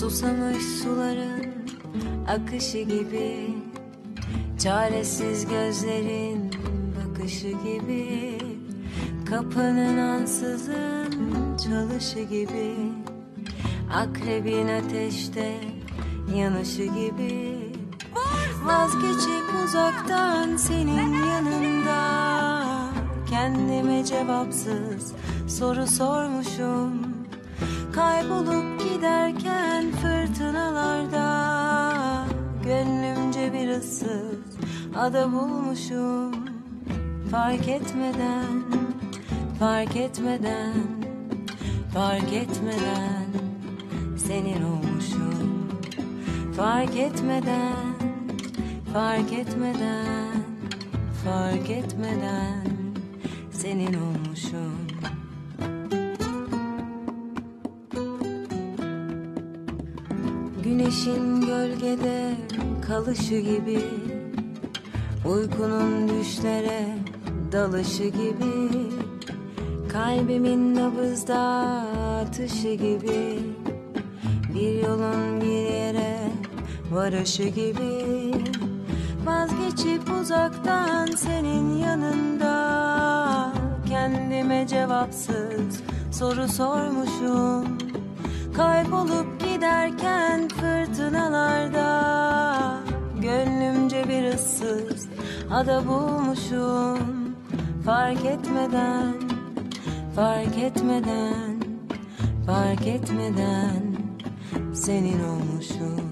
Susamış suların akışı gibi Çaresiz gözlerin bakışı gibi Kapının ansızın çalışı gibi Akrebin ateşte yanışı gibi. Vazgeçip uzaktan senin yanında Kendime cevapsız soru sormuşum. Kaybolup giderken Issız ada bulmuşum. Fark etmeden, fark etmeden, fark etmeden Senin olmuşum Fark etmeden, fark etmeden, fark etmeden Senin olmuşum Güneşin gölgede kalışı gibi Uykunun düşlere dalışı gibi Kalbimin nabızda atışı gibi Bir yolun bir yere varışı gibi Vazgeçip uzaktan senin yanında Kendime cevapsız soru sormuşum. Kaybolup giderken fırtınalarda ada bulmuşum Fark etmeden, fark etmeden, fark etmeden Senin olmuşum.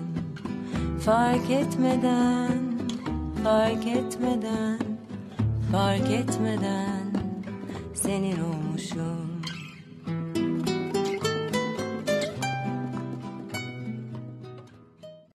Fark etmeden, fark etmeden, fark etmeden Senin olmuşum